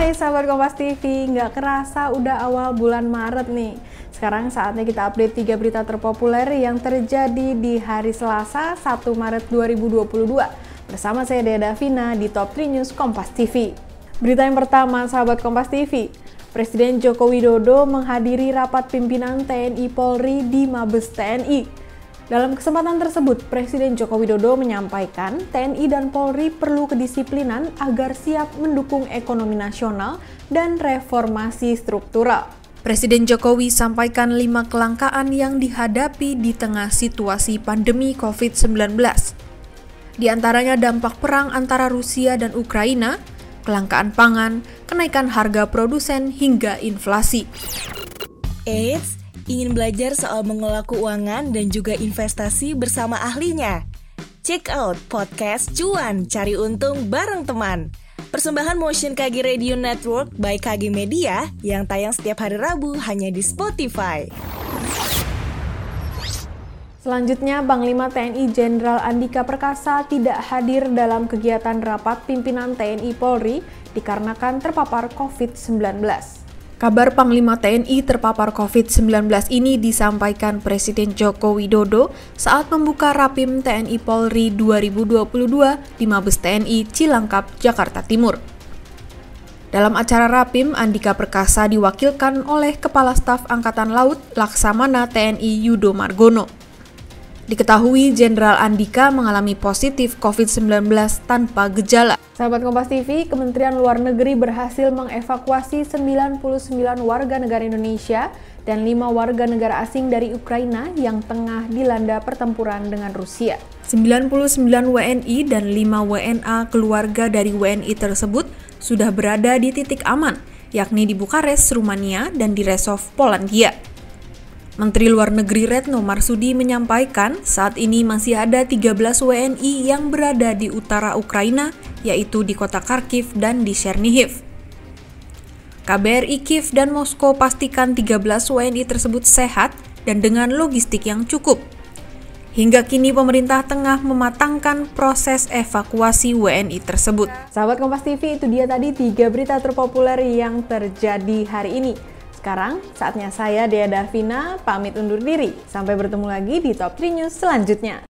Hai sahabat Kompas TV, nggak kerasa udah awal bulan Maret nih. Sekarang saatnya kita update tiga berita terpopuler yang terjadi di hari Selasa 1 Maret 2022. Bersama saya Dea Davina di Top 3 News Kompas TV. Berita yang pertama, sahabat Kompas TV. Presiden Joko Widodo menghadiri rapat pimpinan TNI Polri di Mabes TNI. Dalam kesempatan tersebut, Presiden Joko Widodo menyampaikan TNI dan Polri perlu kedisiplinan agar siap mendukung ekonomi nasional dan reformasi struktural. Presiden Jokowi sampaikan lima kelangkaan yang dihadapi di tengah situasi pandemi COVID-19. Di antaranya dampak perang antara Rusia dan Ukraina, kelangkaan pangan, kenaikan harga produsen, hingga inflasi. Eits, Ingin belajar soal mengelola keuangan dan juga investasi bersama ahlinya? Check out podcast Cuan Cari Untung bareng teman. Persembahan Motion KG Radio Network by KG Media yang tayang setiap hari Rabu hanya di Spotify. Selanjutnya, Panglima TNI Jenderal Andika Perkasa tidak hadir dalam kegiatan rapat pimpinan TNI Polri dikarenakan terpapar COVID-19. Kabar Panglima TNI terpapar COVID-19 ini disampaikan Presiden Joko Widodo saat membuka Rapim TNI Polri 2022 di Mabes TNI Cilangkap, Jakarta Timur. Dalam acara Rapim, Andika Perkasa diwakilkan oleh Kepala Staf Angkatan Laut Laksamana TNI Yudo Margono. Diketahui Jenderal Andika mengalami positif COVID-19 tanpa gejala. Sahabat Kompas TV, Kementerian Luar Negeri berhasil mengevakuasi 99 warga negara Indonesia dan 5 warga negara asing dari Ukraina yang tengah dilanda pertempuran dengan Rusia. 99 WNI dan 5 WNA keluarga dari WNI tersebut sudah berada di titik aman, yakni di Bukares, Rumania, dan di Resov, Polandia. Menteri Luar Negeri Retno Marsudi menyampaikan saat ini masih ada 13 WNI yang berada di utara Ukraina, yaitu di kota Kharkiv dan di Chernihiv. KBRI Kiev dan Moskow pastikan 13 WNI tersebut sehat dan dengan logistik yang cukup. Hingga kini pemerintah tengah mematangkan proses evakuasi WNI tersebut. Sahabat Kompas TV, itu dia tadi tiga berita terpopuler yang terjadi hari ini. Sekarang saatnya saya Dea Davina pamit undur diri. Sampai bertemu lagi di Top 3 News selanjutnya.